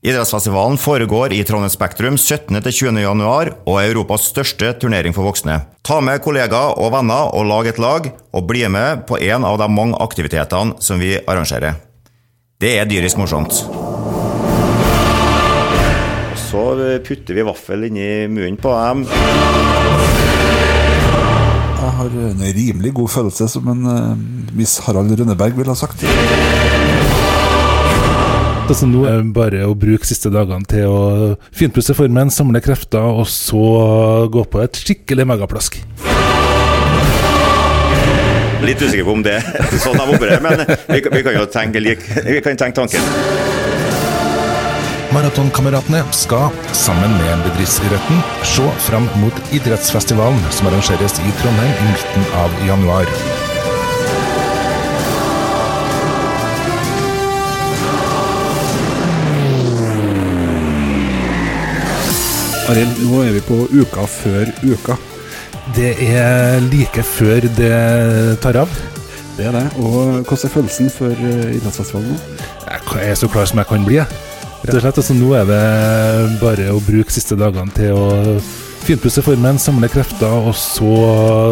Idrettsfestivalen foregår i Trondheim Spektrum 17.-20. januar og er Europas største turnering for voksne. Ta med kollegaer og venner og lag et lag, og bli med på en av de mange aktivitetene som vi arrangerer. Det er dyrisk morsomt. Så putter vi vaffel inni munnen på dem. Jeg har en rimelig god følelse, som en uh, Miss Harald Rønneberg ville ha sagt. Altså nå er det bare å bruke siste dagene til å finpusse formen, samle krefter, og så gå på et skikkelig megaplask. Litt usikker på om det er sånn de opererer, men vi, vi, kan jo tenke, vi kan tenke tanken. Maratonkameratene skal, sammen med bedriftsidretten, se fram mot idrettsfestivalen som arrangeres i Trondheim i midten av januar. Arild, nå er vi på uka før uka. Det er like før det tar av. Det er det. Og hvordan er følelsen for eh, idrettsfestivalen nå? Jeg er så klar som jeg kan bli. Rett og slett, altså, nå er det bare å bruke siste dagene til å finpusse formen, samle krefter, og så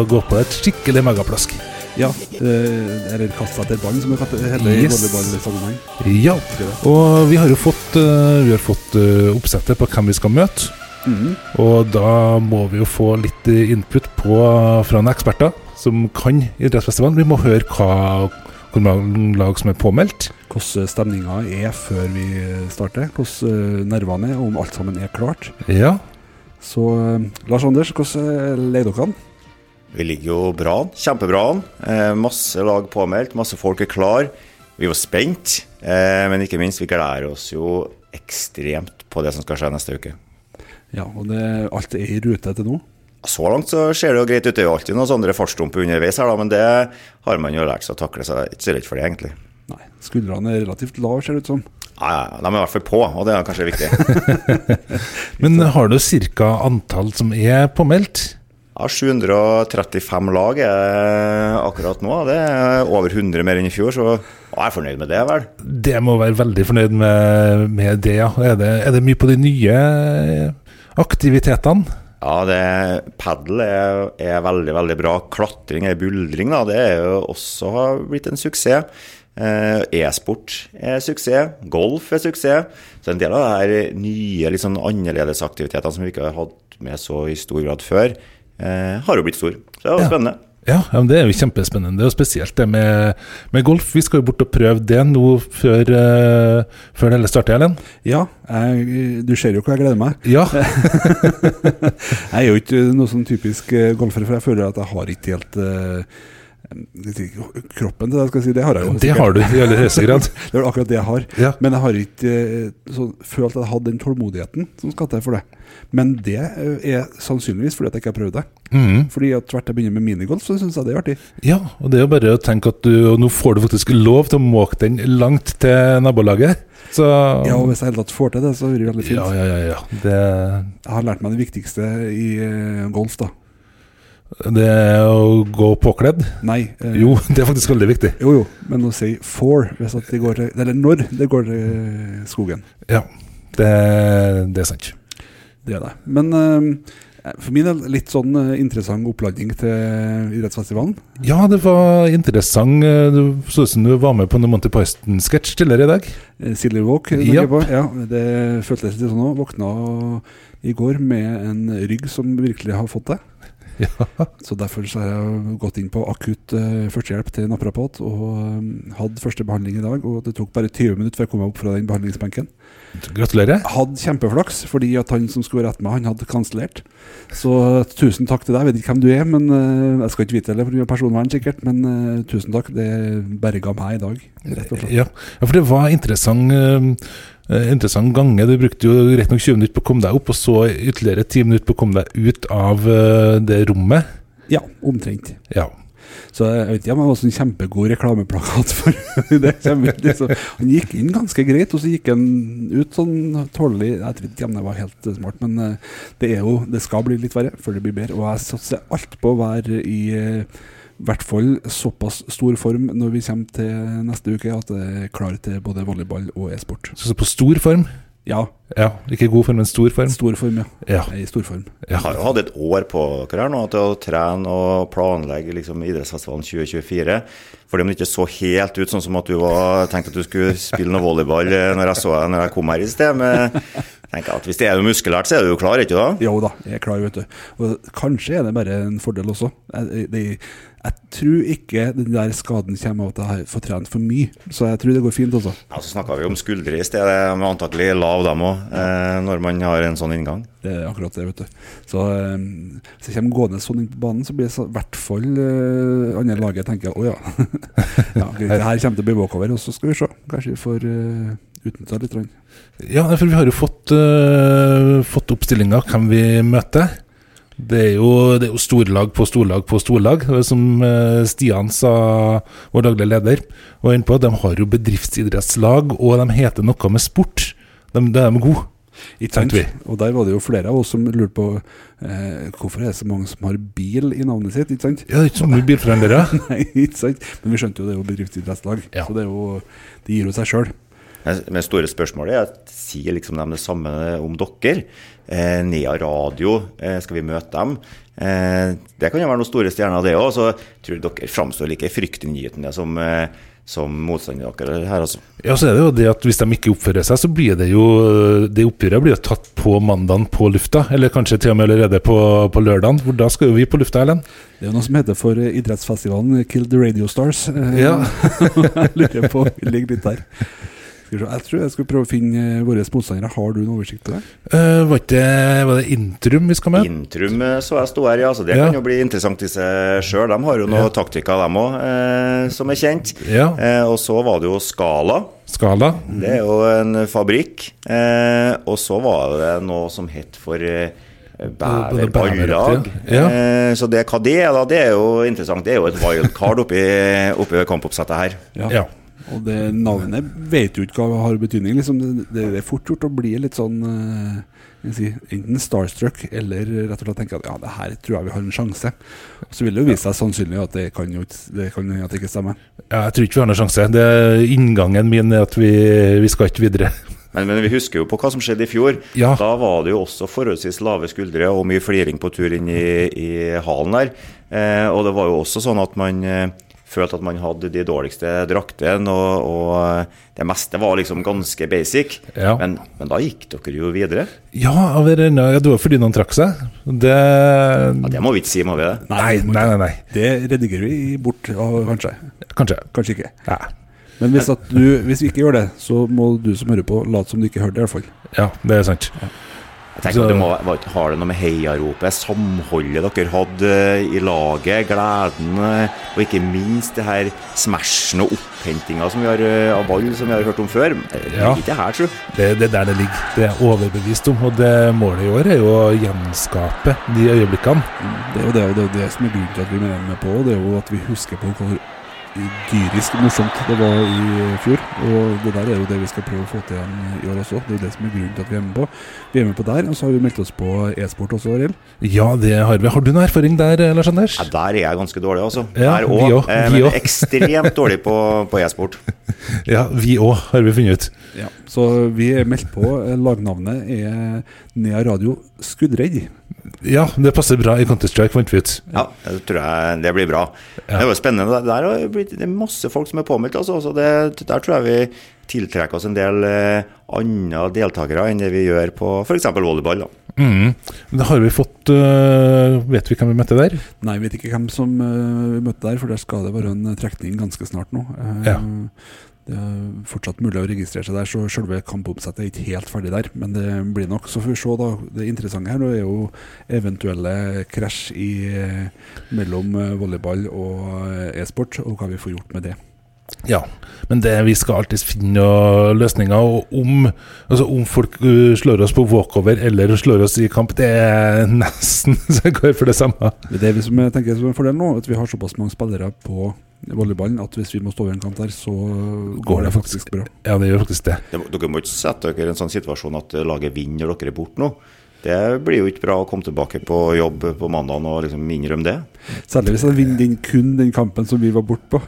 gå på et skikkelig megaplask. Ja, eh, eller kaste etter ballen, som det heter i volleyballsammenheng. Ja, og vi har jo fått, eh, vi har fått oppsettet på hvem vi skal møte. Mm. Og da må vi jo få litt input på, fra noen eksperter som kan idrettsfestivalen. Vi må høre hva, hvor mange lag som er påmeldt. Hvordan stemninga er før vi starter. Hvordan eh, nervene er, og om alt sammen er klart. Ja. Så eh, Lars Anders, hvordan leier dere an? Vi ligger jo bra an. Kjempebra an. Eh, masse lag påmeldt, masse folk er klar. Vi er jo spent, eh, men ikke minst, vi gleder oss jo ekstremt på det som skal skje neste uke. Ja, og det, alt er i rute til nå? Så langt så ser det jo greit ut. Det er jo alltid noen sånne fartsdumper underveis her, da, men det har man jo lært seg å takle, så jeg er ikke så redd for det, egentlig. Nei, Skuldrene er relativt lave, ser det ut som. Ja, de er i hvert fall på, og det er kanskje viktig. men har du ca. antall som er påmeldt? Ja, 735 lag er akkurat nå. Det er over 100 mer enn i fjor, så jeg er fornøyd med det, vel. Det må være veldig fornøyd med, med det, ja. Er det, er det mye på de nye aktivitetene? Ja, det, padel er, er, veldig veldig bra. Klatring er buldring, da. Det er jo også blitt en suksess. Eh, e-sport er suksess. Golf er suksess. Så en del av de nye, litt sånn annerledes aktivitetene som vi ikke har hatt med så i stor grad før, eh, har jo blitt stor. Så det var jo spennende. Ja, ja det er jo kjempespennende. Og spesielt det med, med, golf. Vi skal jo bort og prøve det nå før, uh, før det hele starter, Ellen. Ja, jeg, du ser jo hvor jeg gleder meg. Ja. jeg er jo ikke noe sånn typisk eh, golfer, for jeg føler at jeg har ikke helt uh, kroppen til det, skal jeg si. Det har jeg jo. Det har du i aller høyeste grad. det er akkurat det jeg har. Ja. Men jeg har ikke så, følt at jeg hadde den tålmodigheten som skal til for det. Men det er sannsynligvis fordi at jeg ikke har prøvd det. Mm. Fordi at hvert jeg begynner med minigolf, så syns jeg det er artig. Ja, og det er jo bare å tenke at du, nå får du faktisk lov til å måke den langt til nabolaget. Så, ja, og hvis jeg helt tatt får til det, så blir det veldig fint. Ja, ja, ja, ja. Det... Jeg har lært meg det viktigste i uh, golf, da. Det er å gå påkledd? Nei. Eh, jo, det er faktisk veldig viktig. Jo, jo, men å si for, hvis at de går, eller når det går til skogen. Ja, det, det er sant. Det er det. Men eh, for min del litt sånn uh, interessant oppladning til idrettsfestivalen. Ja, det var interessant. Eh, det så ut som du var med på en Monty Python-sketsj tidligere i dag. Silly Walk. Ja. ja. Det føltes litt sånn òg. Våkna i går med en rygg som virkelig har fått det. Ja. Så Derfor så har jeg gått inn på akutt uh, førstehjelp til naprapat og um, hadde første behandling i dag. Og det tok bare 20 minutter før jeg kom opp fra den behandlingsbenken. Gratulerer. Hadde kjempeflaks, fordi at han som skulle være etter meg, han hadde kansellert. Så tusen takk til deg. Jeg vet ikke hvem du er, men uh, jeg skal ikke vite det pga. personvern, sikkert. Men uh, tusen takk. Det berga meg i dag, rett og slett. Ja, ja for det var interessant. Uh, interessant gange. Du brukte jo rett nok 20 minutter på å komme deg opp, og så ytterligere 10 minutter på å komme deg ut av det rommet. Ja, omtrent. Ja. Så jeg vet ikke om det var sånn kjempegod reklameplakat for det. Liksom. Han gikk inn ganske greit, og så gikk han ut sånn tålelig. Jeg vet ikke om det var helt smart, men det, er jo, det skal bli litt verre før det blir bedre. Og jeg satser alt på å være i i hvert fall såpass stor form når vi kommer til neste uke at jeg er klar til både volleyball og e-sport. Så på stor form? Ja, Ja, ikke god form, men stor form. stor form, ja. Ja. I stor form. Ja. Jeg har jo hatt et år på dere her nå til å trene og planlegge liksom, idrettsfestivalen 2024. Fordi om det ikke så helt ut sånn som at du var, tenkte at du skulle spille noe volleyball eh, når jeg så deg når jeg kom her i sted. Men tenker at hvis det er noe muskulært, så er du jo klar, ikke da? Jo da, jeg er klar, vet du. Og kanskje er det bare en fordel også. Det, jeg tror ikke den der skaden kommer av at jeg har fått trent for mye. Så jeg tror det går fint, altså. Ja, så snakka vi om skuldre i sted. De er antakelig lav, dem òg, eh, når man har en sånn inngang. Det er akkurat det, vet du. Så eh, hvis jeg kommer gående sånn inn på banen, så blir det i hvert fall eh, andre laget tenker å ja. ja greit, det her kommer til å bli walkover, og så skal vi se. Kanskje vi får eh, utnytta litt. grann. Ja, for vi har jo fått, uh, fått oppstillinga hvem vi møter. Det er, jo, det er jo storlag på storlag på storlag. Er Som eh, Stian sa, vår daglige leder, var inne på, de har jo bedriftsidrettslag, og de heter noe med sport. De, de er gode. Og der var det jo flere av oss som lurte på eh, hvorfor er det så mange som har bil i navnet sitt. ikke sant? Ja, det er ikke så mye bilforhandlere. Nei, ikke sant? Men vi skjønte jo det er jo bedriftsidrettslag, Ja. så det, er jo, det gir jo seg sjøl. Men store spørsmålet er at sier liksom de det samme om dere? Eh, Nea Radio, eh, skal vi møte dem? Eh, det kan jo være noen store stjerner, det òg. Så jeg tror dere framstår like fryktinngytende som, eh, som motstanderne dere her, altså. Ja, så er det jo det at hvis de ikke oppfører seg, så blir det jo Det oppgjøret blir jo tatt på mandagen på lufta, eller kanskje til og med allerede på, på lørdagen. For da skal jo vi på lufta, Erlend. Det er jo noe som heter for eh, idrettsfestivalen Kill the Radio Stars. Eh, Ja. jeg lurer på, vi ligger litt der. Jeg tror jeg skal prøve å finne eh, våre motstandere. Har du en oversikt på det? Uh, var, det, var det Intrum vi skal med? Intrum eh, så jeg sto her, ja. Så det Ja. kan jo bli interessant i seg sjøl. De har jo noen taktikker, dem òg, eh, som er kjent. Ja. Eh, og så var det jo Skala. Skala. Det er jo en fabrikk. Eh, og så var det noe som het for Bæver Både ja. Eh, så det, hva det er, da, det er jo interessant. Det er jo et wildcard oppi, oppi kampoppsettet her. Ja. Og det navnet vet jo ikke hva har betydning. Liksom. Det, det er fort gjort å bli litt sånn eh, jeg si, Enten starstruck eller rett og slett tenke at ja, det her tror jeg vi har en sjanse. Og så vil det jo vise seg sannsynlig at det kan jo det kan at det ikke stemmer. Ja, jeg tror ikke vi har noen sjanse. Det er Inngangen min er at vi, vi skal ikke videre. Men, men vi husker jo på hva som skjedde i fjor. Ja. Da var det jo også forholdsvis lave skuldre og mye fliring på tur inn i, i halen der. Eh, og det var jo også sånn at man eh, følte at man hadde de dårligste draktene, og, og det meste var liksom ganske basic. Ja. Men, men da gikk dere jo videre. Ja, ja, det var fordi noen trakk seg. Det Ja, det må vi ikke si, må vi det? Nei, nei, nei. nei. Det redigerer vi bort, ja, kanskje. Kanskje. Kanskje ikke. Ja. Men hvis, at du, hvis vi ikke gjør det, så må du som hører på, late som du ikke hørte det, i hvert fall. ja, det er sant. Jeg tenker at det må, Har det noe med heiaropet, samholdet dere hadde i laget, gleden, eh, og ikke minst det her smashen og opphentinga som vi har eh, av ball, som vi har hørt om før? Det Ja. ligger ikke her, tro. Det, det er der det ligger. Det er jeg overbevist om. Og det målet i år er jo å gjenskape de øyeblikkene. Det er jo det, det, er det som er grunnen til at vi er med på, det er jo at vi husker på hvor dyrisk morsomt det var i fjor. Og det der er jo det vi skal prøve å få til igjen i år også. Det er jo det som er grunnen til at vi er med på. Vi er med på der, og så har vi meldt oss på e-sport også, Arild. Ja, det har vi. Har du noe erfaring der, Lars Anders? Ja, der er jeg ganske dårlig, altså. Ja, der vi òg. Eh, men også. ekstremt dårlig på, på e-sport. Ja, vi òg, har vi funnet ut. Ja. Så vi er meldt på. eh, Lagnavnet er Nea Radio Skuddredd. Ja, det passer bra i Counter-Strike, fant vi ut. Ja, det tror jeg det blir bra. Det er jo spennende. Det Der har det er masse folk som er påmeldt, altså. Så det, der tror jeg vi tiltrekker oss en del eh, andre deltakere enn det vi gjør på f.eks. volleyball. da. Mm. Da har vi fått uh, Vet vi hvem vi møtte der? Nei, vi vet ikke hvem som uh, vi møtte der, for der skal det være en trekning ganske snart nå. Uh, Ja. Det er fortsatt mulig å registrere seg der, så selve kampoppsettet er ikke helt ferdig der. Men det blir nok. Så får vi se, da. Det interessante her nå er jo eventuelle krasj eh, mellom eh, volleyball og eh, e-sport, og hva vi får gjort med det. Ja, men det, vi skal alltid finne løsninger. Og om, altså om folk øh, slår oss på walkover eller slår oss i kamp, det er nesten så går for det samme. Det er vi som jeg tenker som en fordel nå, at vi har såpass mange spillere på volleyballen at hvis vi må stå over en kant der, så går det faktisk bra. Ja, det gjør faktisk det. Det, dere må ikke sette dere i en sånn situasjon at laget vinner dere bort nå. Det blir jo ikke bra å komme tilbake på jobb på mandag og liksom innrømme det. Særlig hvis han vinner den, kun den kampen som vi var borte på.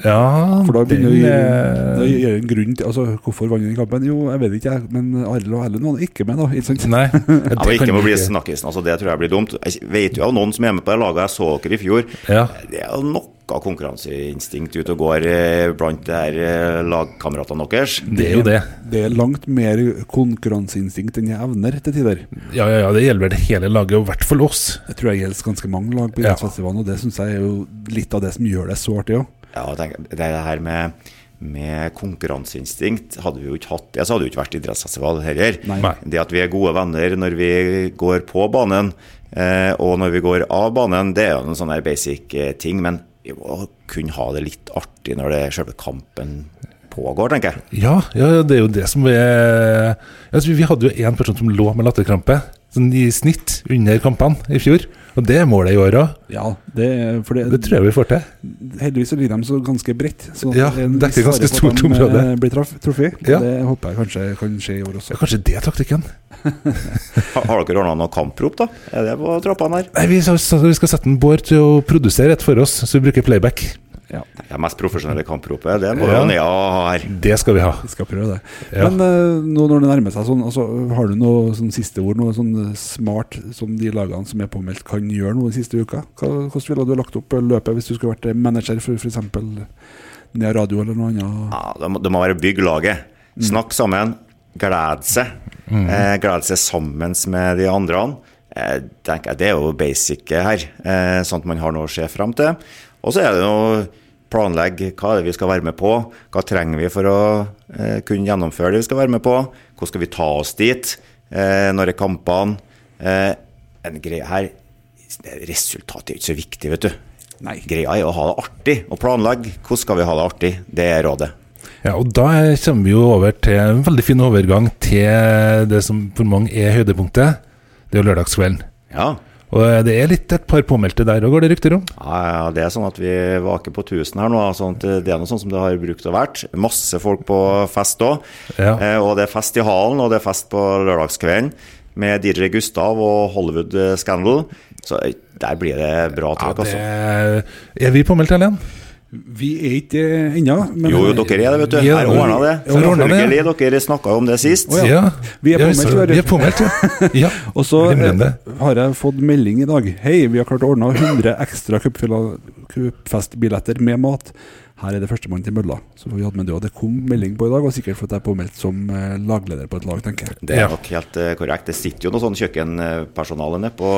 Ja, For da begynner det eh, Da en grunn til altså, Hvorfor vant den kampen? Jo, jeg vet ikke, jeg. Men Arild og Erlend var ikke med, da. Ikke sant? Nei. Ja, ikke må bli snakkisen. Altså, det tror jeg blir dumt. Jeg vet jo av noen som er med på det laget. Jeg så dere i fjor. Ja. Det er jo noe konkurranseinstinkt ute og går eh, blant de her eh, lagkameratene deres. Det er jo det. Det er langt mer konkurranseinstinkt enn jeg evner til tider. Ja, ja, ja, det gjelder vel hele laget, og i hvert fall oss. Det tror jeg gjelder ganske mange lag på Ja. idrettsfestivalen, og det syns jeg er jo litt av det som gjør det så artig òg. Ja, jeg det her med, med konkurranseinstinkt Hadde vi jo ikke hatt det, så hadde det jo ikke vært idrettsfestival heller. Nei. Nei. Det at vi er gode venner når vi går på banen, eh, og når vi går av banen, det er jo en sånn basic eh, ting. Men må kunne ha det litt artig når det selve kampen pågår, tenker jeg. Ja, ja, det er jo det som er altså, Vi hadde jo én person som lå med latterkrampe sånn i snitt under kampene i fjor. Og det er målet i år òg. Ja, det, for det, Det tror jeg vi får til. heldigvis så ligger de så ganske bredt. Så Ja, er dekker ganske stort de, område. eh, Blir truffet. Ja. Det håper jeg kanskje kan skje i år også. Ja, kanskje det er taktikken? Ha, har dere ordna noe kamprop, da? Er det på trappene her? Nei, vi, så, så, vi skal sette en Bård til å produsere et for oss, så vi bruker playback. Ja, Det mest profesjonelle kampropet, det må Ja. Nea ha her. Det skal vi ha. vi skal prøve det. Ja. Men eh, nå når det nærmer seg sånn, altså, har du noe sånn siste ord, noe sånn smart som de lagene som er påmeldt kan gjøre noe den siste uka? Hva, hvordan ville du lagt opp løpet hvis du skulle vært manager for f.eks. Nea Radio eller noe annet? Ja, det, må, det må være bygg laget. Snakk sammen, glede seg. Eh, glede seg sammen med de andre. Eh, tenker jeg, Det er jo basic her, eh, sånn at man har noe å se frem til. Og så er det jo planlegge hva er det vi skal være med på. Hva trenger vi for å eh, kunne gjennomføre det vi skal være med på? Hvordan skal vi ta oss dit? Eh, når er kampene? Eh, en greie her Resultatet er ikke så viktig, vet du. Nei. Greia er å ha det artig og planlegge. Hvordan skal vi ha det artig? Det er rådet. Ja, og Da kommer vi jo over til en veldig fin overgang til det som for mange er høydepunktet. Det er jo lørdagskvelden. Ja. Og det er litt et par påmeldte der òg, går det rykter om? Ja, ja, det er sånn at vi vaker på 1000 her nå. Sånn det er noe sånn som det har brukt å vært. Masse folk på fest òg. Ja. Eh, og det er fest i hallen, og det er fest på lørdagskvelden med DJ Gustav og Hollywood eh, Scandal. Så eh, der blir det bra Ja, trøkk, det altså. Er vi påmeldt, Ellen? Vi er ikke det ennå. men- Jo, jo, dere er det, vet du. Ja, Her ordna det. ja, ordnet det, Dere snakka jo om det sist. Oh, ja. Vi er påmeldt, Vi er påmeldt, ja. ja. Og så eh, har jeg fått melding i dag. Hei, vi har klart å ordne 100 ekstra cupfestbilletter med mat. Her er det førstemann til mølla. Så vi hadde med det, og det kom melding på i dag, og sikkert fordi jeg er påmeldt som eh, lagleder på et lag, tenker jeg. Det er nok helt eh, korrekt. Det sitter jo noe sånn kjøkkenpersonale nede på,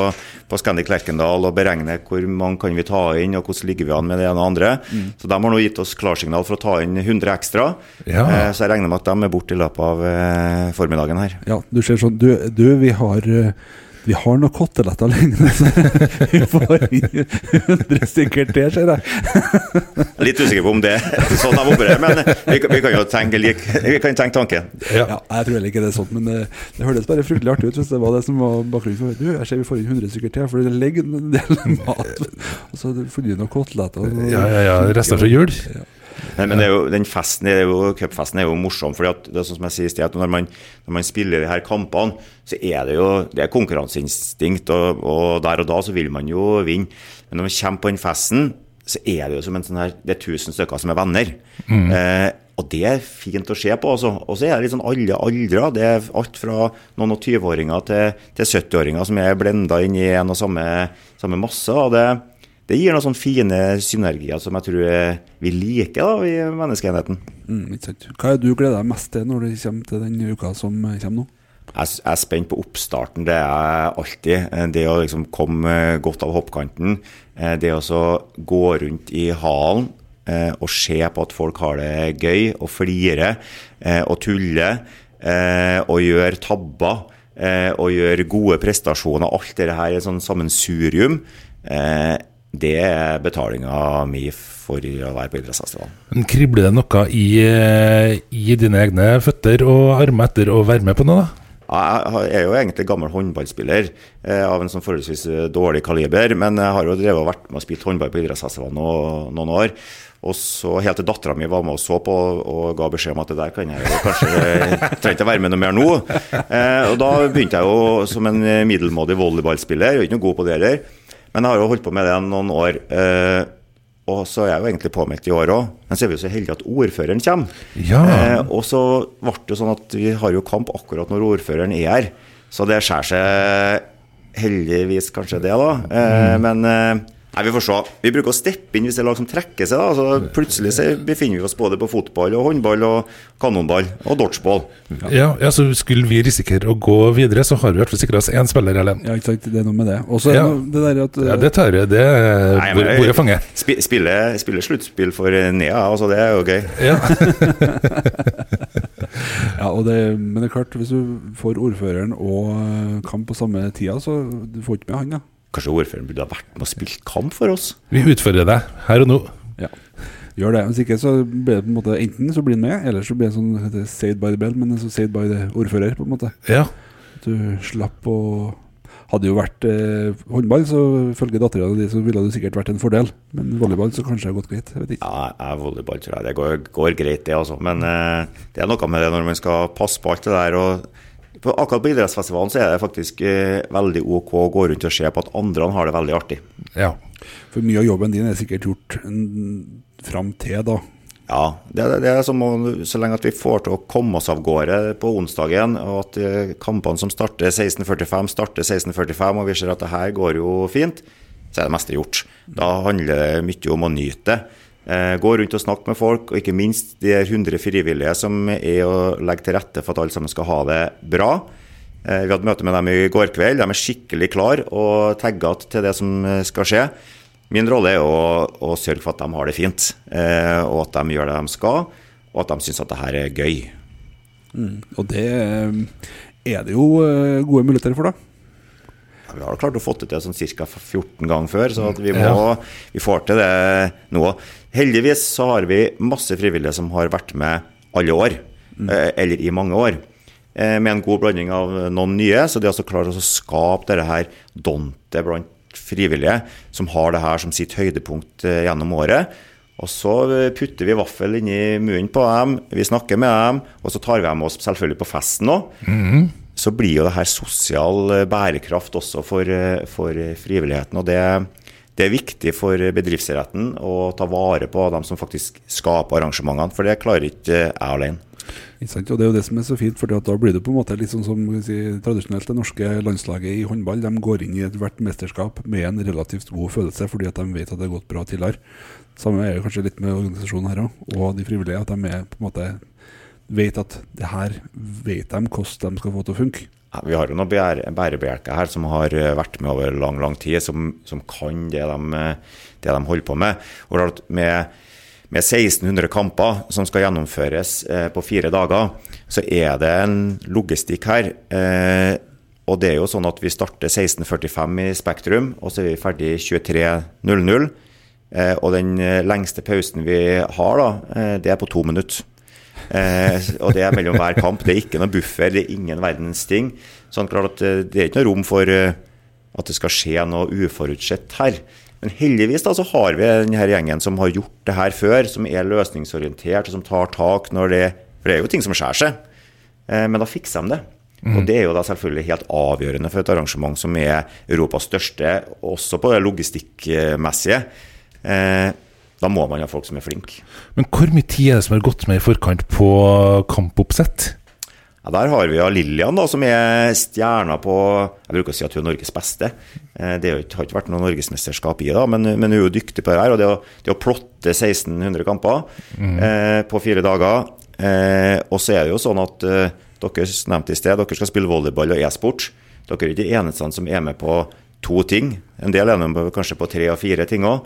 på Scandic Lerkendal og beregner hvor mange kan vi ta inn, og hvordan ligger vi an med det ene og andre. Så de har nå gitt oss klarsignal for å ta inn 100 ekstra. Ja. Eh, så jeg regner med at de er borte i løpet av formiddagen her. Ja, du ser sånn Du, du vi har vi har noen koteletter liggende, så vi får inn 100 stykker til, ser jeg. Litt usikker på om det er sånn de opererer, men vi, kan- vi kan jo tenke, lik, vi kan tenke tanken. ja. Ja, jeg tror heller ikke det er sånn, men det, det hørtes bare fryktelig artig ut hvis det var det som var bakgrunnen for Du, jeg ser vi får inn 100 stykker til, for det ligger en del mat. Og så får du noen koteletter. Ja, ja, ja. Rester fra jul. Men, men det jo, den festen, det er jo, cupfesten er jo morsom, fordi at det er sånn som jeg sier i sted, når man, når man spiller de her kampene, så er det jo det er konkurranseinstinkt, og, og der og da så vil man jo vinne. Men når man kommer på den festen, så er det jo som en sånn her Det er tusen stykker som er venner. Eh, og det er fint å se på. altså. Og så er det litt sånn alle aldre. Det er alt fra noen og 20-åringer til, til 70-åringer som er blenda inn i en og samme, samme masse. og det det gir noen sånne fine synergier som jeg tror eh, vi liker da, i menneskeenheten. Mm. Hva er du gleder deg mest til når det kommer til den uka som eh, kommer nå? Jeg er spent på oppstarten, det er jeg alltid. Eh, Det å liksom komme godt av hoppkanten. Det å så gå rundt i hallen eh, og se på at folk har det gøy, og flire eh, og tulle. eh, Og gjør tabber. Og gjør gode prestasjoner. Alt dette her er et sånn sammensurium. Det er betalinga mi for å være på idrettsfestivalen. Kribler det noe i, eh, i dine egne føtter og armer etter å være med på noe, da? Jeg er jo egentlig gammel håndballspiller eh, av en sånn forholdsvis eh, dårlig kaliber, men jeg har jo drevet og vært med og spilt håndball på idrettsfestivalen noen, noen år. Og så Helt til dattera mi var med og så på og ga beskjed om at det der kan jeg jo kanskje trenger ikke være med noe mer nå. Eh, og Da begynte jeg jo som en middelmådig volleyballspiller, er ikke noe god på det heller. Men jeg har jo holdt på med det noen år. Eh, og så er jeg jo egentlig påmeldt i år òg, men så er vi jo så heldige at ordføreren kommer. Ja. Eh, og så ble det sånn at vi har jo kamp akkurat når ordføreren er her. Så det skjærer seg heldigvis kanskje det, da. Eh, Men eh, nei, vi får se. Vi bruker å steppe inn hvis det er lag som trekker seg. da. Så plutselig så befinner vi oss både på fotball og håndball og kanonball og dodgeball. Ja, ja, så skulle vi risikere å gå videre, så har vi i hvert fall sikra oss én spiller, Erlend. Ja, ikke sant. Det er noe med det. Også det Ja. det der at Ja, det tar jeg. Det bor jeg, jeg fanger. Sp Spille, spille sluttspill for Nea, altså det er jo gøy. Ja. Ja, og det, men det er klart, hvis du får ordføreren og kamp på samme tida, så du får ikke med han, da. Kanskje ordføreren burde ha vært med og spilt kamp for oss? Vi utfordrer deg her og nå. Ja. Gjør det. Hvis ikke så blir det på en måte enten så blir han med, eller så blir det sånn heter saved by the bell, men så saved by the ordfører, på en måte. Ja. Du slapp å Hadde jo vært eh, håndball, så ifølge dattera di så ville det sikkert vært en fordel. Men volleyball så kanskje det har gått greit. Jeg vet ikke. Ja, jeg volleyball tror jeg det går, går greit, det, altså. Men eh, det er noe med det når man skal passe på alt det der. og på, Akkurat på idrettsfestivalen så er det faktisk eh, veldig OK å gå rundt og se på at andre har det veldig artig. ja. For mye av jobben din er sikkert gjort fram til da. Ja, det, det er som om, så lenge at vi får til å komme oss av gårde på onsdagen, og at eh, kampene som starter 16.45, starter 16.45, og vi ser at det her går jo fint, så er det meste gjort. Da handler det mye om å nyte det. Eh, gå rundt og snakke med folk, og ikke minst de 100 frivillige som er å legge til rette for at alle sammen skal ha det bra. Eh, vi hadde møte med dem i går kveld. De er skikkelig klar og tagga til det som eh, skal skje. Min rolle er å, å sørge for at de har det fint, og at de gjør det de skal, og at de syns at det her er gøy. Og det er det jo gode muligheter for, da. Vi har klart å få det til sånn ca. 14 ganger før, så vi, må, vi får til det nå. Heldigvis så har vi masse frivillige som har vært med alle år, mm. eller i mange år. eh, Med en god blanding av noen nye, så de har altså klart å skape dette her dontet blant frivillige som har det her som sitt høydepunkt eh, gjennom året. Og så eh, putter vi vaffel inni munnen på dem, vi snakker med dem, og så tar vi dem med oss selvfølgelig på festen òg. Så blir jo det her sosial eh, bærekraft også for, eh, for eh, frivilligheten. Og det, det er viktig for bedriftsretten å ta vare på dem som faktisk skaper arrangementene, for det klarer ikke jeg alene. Og Det er jo det som er så fint, for da blir det på en måte litt sånn som si, tradisjonelt det norske landslaget i håndball. De går inn i ethvert mesterskap med en relativt god følelse, fordi at de vet at det har gått bra tidligere. Samme er jo kanskje litt med organisasjonen her òg, og de frivillige. At de er måte vet at det her vet de hvordan de skal få til å funke. Vi har jo noen bære- bærebjelker her som har eh, vært med over lang lang tid, som, som kan det de, det de holder på med. Og med, med 1600 kamper som skal gjennomføres eh, på fire dager, så er det en logistikk her. Eh, og det er jo sånn at vi starter 16.45 i Spektrum, og så er vi ferdig 23.00. Eh, og den lengste pausen vi har, da, det er på to minutter. Eh, og det er mellom hver kamp. Det er ikke noe buffer, det er ingen verdens ting. Sånn klart at eh, Det er ikke noe rom for eh, at det skal skje noe uforutsett her. Men heldigvis da så har vi denne gjengen som har gjort det her før, som er løsningsorientert, og som tar tak når det For det er jo ting som skjærer seg. Eh, men da fikser de det. Og det er jo da selvfølgelig helt avgjørende for et arrangement som er Europas største, også på det logistikkmessige. Eh, da må man ha folk som er flinke. Men hvor mye tid er det som har gått med i forkant på kampoppsett? Ja, Der har vi ja Lillian, da, som er stjerna på Jeg bruker å si at hun er Norges beste. Eh, Det har ikke vært noe norgesmesterskap i, det, men, men hun er jo dyktig på det her. Og det å, det å plotte 1600 kamper eh, på fire dager eh, Og så er det jo sånn at eh, dere nevnte i sted, dere skal spille volleyball og e-sport. Dere er ikke de eneste som er med på to ting. En del er med på, kanskje på tre og fire ting òg.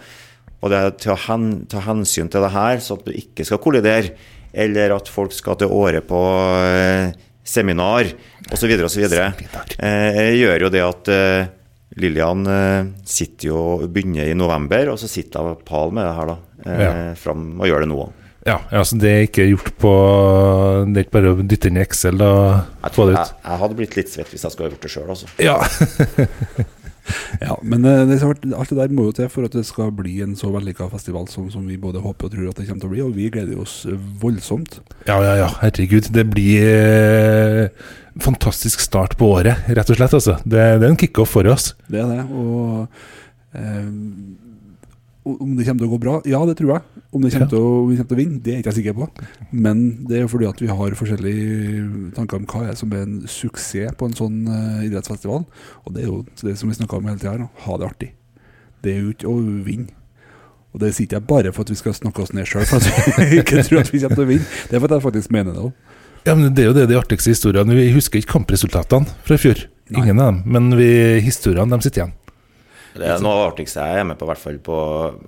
Og det er til å hen, ta hensyn til det her, så at du ikke skal kollidere, eller at folk skal til Åre på eh, seminar osv. osv. Eh, gjør jo det at eh, Lillian eh, sitter jo begynner i november, og så sitter hun pal med det her da, eh, Ja. fram og gjør det nå. Ja, altså det er ikke gjort på Det er ikke bare å dytte inn i Excel og få det jeg, ut. jeg hadde blitt litt svett hvis jeg skulle ha gjort det sjøl, altså. Ja. Ja, men det, alt det der må jo til for at det skal bli en så vellykka festival som, som vi både håper og tror at det kommer til å bli, og vi gleder oss voldsomt. ja, ja, ja. Herregud. Det blir eh, fantastisk start på året, rett og slett. altså. Det, det er en kickoff for oss. Det er det. Og eh, om det kommer til å gå bra? Ja, det tror jeg. Om det kommer, Ja. å, om vi kommer til å vinne, det er ikke jeg sikker på. Men det er jo fordi at vi har forskjellige tanker om hva er som er en suksess på en sånn uh, idrettsfestival. Og det er jo det som vi snakker om hele tida her, ha det artig. Det er jo ikke å vinne. Og det sier ikke jeg bare for at vi skal snakke oss ned sjøl, for at vi ikke tror at vi kommer til å vinne. Det er for at jeg faktisk mener det òg. Ja, men Det er jo det de artigste historiene. Vi husker ikke kampresultatene fra i fjor. Ingen av dem. Men vi, historiene de sitter igjen. Det er noe av det artigste jeg er med på, i hvert fall på,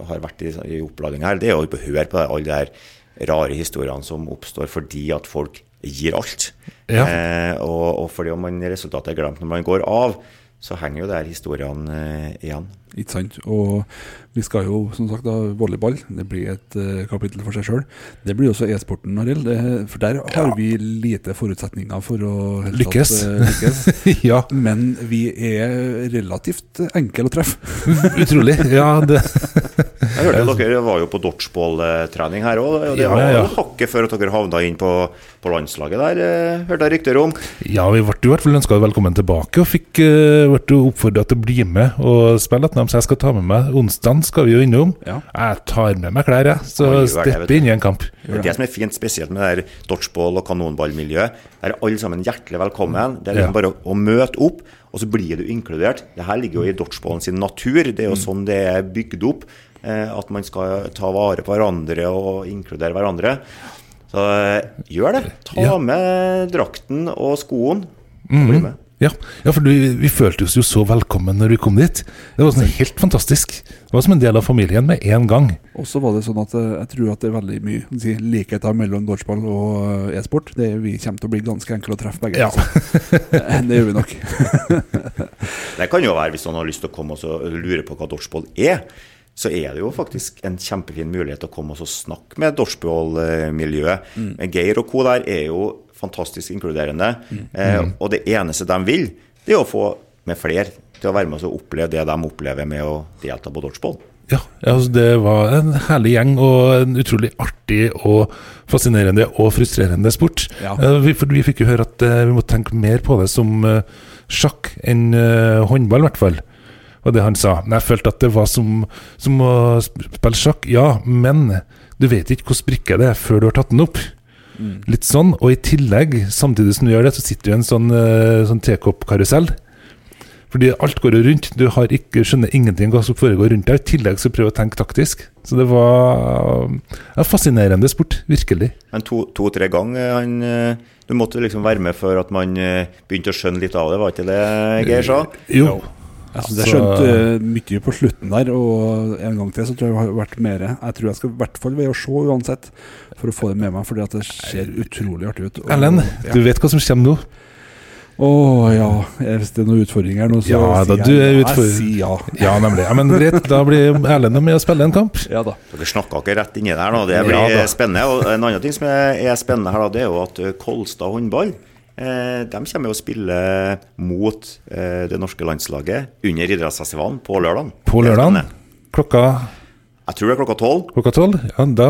har vært i, i oppladning her, det er å høre på alle de her rare historiene som oppstår fordi at folk gir alt. Ja. Eh, og, og fordi om man resultatet er glemt når man går av, så henger jo de her historiene eh, igjen. Ikke sant? Og vi skal jo, som sagt, ha volleyball. Det blir et uh, kapittel for seg sjøl. Det blir også e-sporten, Arild. For der har vi lite forutsetninger for å helt Lykkes. tatt, uh, lykkes. ja, Men vi er relativt enkle å treffe. utrolig. Ja, det, Jeg hørte dere var jo på dodgeball-trening her òg. Det var ja, ja. hakket før at dere havna inn på, på landslaget der, eh, hørte jeg rykter om. ja vi ble i hvert fall ønska velkommen tilbake, og fikk uh, ble oppfordra til å bli med og spille etter dem. Så jeg skal ta med meg Onsdag skal vi jo innom. Ja. Jeg tar med meg klær, jeg. Så stepper inn i en kamp. Det er det som er fint spesielt med det dodgeball- og kanonballmiljøet. Der er alle sammen hjertelig velkommen. Det er liksom bare å, møte opp, og så blir du inkludert. Det her ligger jo i dodgeballen sin natur. Det er jo sånn det er bygd opp. Eh, at man skal ta vare på hverandre og inkludere hverandre. Så eh, gjør det. Ta med drakten og skoen. Og bli med. Ja, ja for vi, vi følte oss jo så velkommen når vi kom dit. Det var sånn helt fantastisk. Det var som en del av familien med en gang. Og så var det sånn at eh, jeg tror at det er veldig mye si, likheter mellom dodgeball og eh, e-sport. Det er- Vi kommer til å bli ganske enkle å treffe begge. Ja. altså. Eh, det gjør vi nok. Det kan jo være hvis noen har lyst til å komme og lure på hva dodgeball er. Så er det jo faktisk en kjempefin mulighet å komme og snakke med dodgeball-miljøet. Geir og co. der er jo fantastisk inkluderende. Eh, og det eneste de vil, det er å få med flere til å være med oss og oppleve det de opplever med å delta på dodgeball. Ja, altså det var en herlig gjeng og en utrolig artig og fascinerende og frustrerende sport. Ja. Eh, Vi, for vi fikk jo høre at eh, vi måtte tenke mer på det som eh, sjakk enn håndball, i hvert fall. Og det han sa. Men jeg følte at det var som, som å spille sjakk. Ja, men du vet ikke hvor brikke det er før du har tatt den opp. Litt sånn. Og i tillegg, samtidig som du gjør det, så sitter du i en sånn, eh, sånn tekoppkarusell. Fordi alt går jo rundt. Du har ikke, skjønner ingenting hva som foregår rundt deg. I tillegg så prøver du å tenke taktisk. Så det var en fascinerende sport, virkelig. Men to-tre to, ganger han eh, Du måtte liksom være med for at man eh, begynte å skjønne litt av det, var ikke det Geir sa? Jo. Jeg syns jeg skjønte eh, mye på slutten der, og en gang til så tror jeg det har vært mer. Jeg tror jeg skal i hvert fall veie å se uansett, for å få det med meg, fordi at det ser utrolig artig ut. Erlend, ja. du vet hva som kommer nå? Å ja, hvis det er noen utfordringer nå, så Ja, da, sier du jeg er ja. Jeg sier ja. Ja, nemlig. Ja, men greit, da blir Erlend med å spille en kamp. Ja da. Dere snakka ikke rett inni der nå. Det blir Ja spennende. Og en annen ting som er, spennende her, da, det er jo at Kolstad håndball eh, de kommer jo å spille mot eh, det norske landslaget under idrettsfestivalen på lørdag. På lørdag klokka, Jeg tror det er klokka tolv. klokka tolv. Ja, da,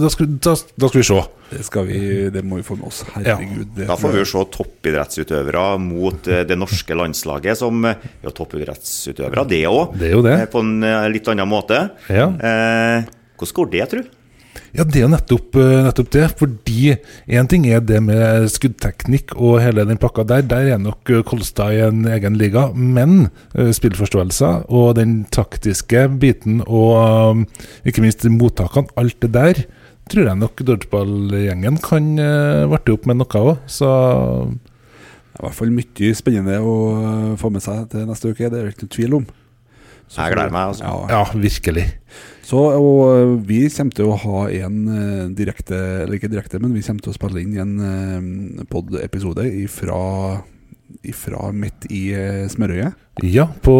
da, skal, da, da skal vi se. Det, skal vi, det må vi få med oss. Herregud. Ja. Da får vi jo se toppidrettsutøvere mot eh, det norske landslaget, som jo toppidrettsutøvere, det òg. Det er jo det. På en litt annen måte. Ja. Eh, hvordan går det, tru? Ja, det er jo nettopp, eh, nettopp det. Fordi én ting er det med skuddteknikk og hele den pakka der. Der er nok eh, Kolstad i en egen liga. Men eh, spillforståelser og den taktiske biten og ikke minst mottakene, alt det der, tror jeg nok dodgeballgjengen kan varte opp med noe òg. Så Det er i hvert fall mye spennende å få med seg til neste uke, det er det ikke noen tvil om. Så Jeg gleder meg, altså. Ja. ja, virkelig. Så, og øh, vi kommer til å ha en øh, direkte, eller ikke direkte, men vi kommer til å spille inn en øh, pod-episode ifra, ifra midt i smørøyet. Ja, på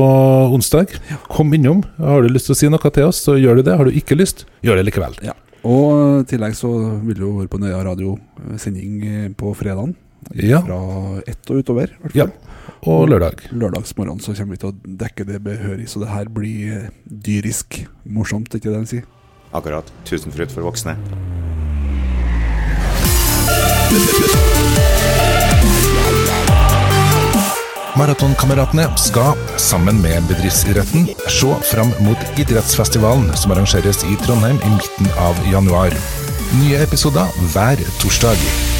onsdag. Kom innom. Har du lyst til å si noe til oss, så gjør du det. Har du ikke lyst, gjør det likevel. Ja. Og i tillegg så vil jo være på Nøya radio eh, sending eh, på fredagen. Ja. Fra ett og utover. i hvert Ja. Og lørdag. Lørdagsmorgen så kommer vi til å dekke det behørig, så det her blir eh, dyrisk morsomt, ikke det de sier? Akkurat. Tusenfryd for voksne. Maratonkameratene skal, sammen med bedriftsidretten, se fram mot idrettsfestivalen som arrangeres i Trondheim i midten av januar. Nye episoder hver torsdag.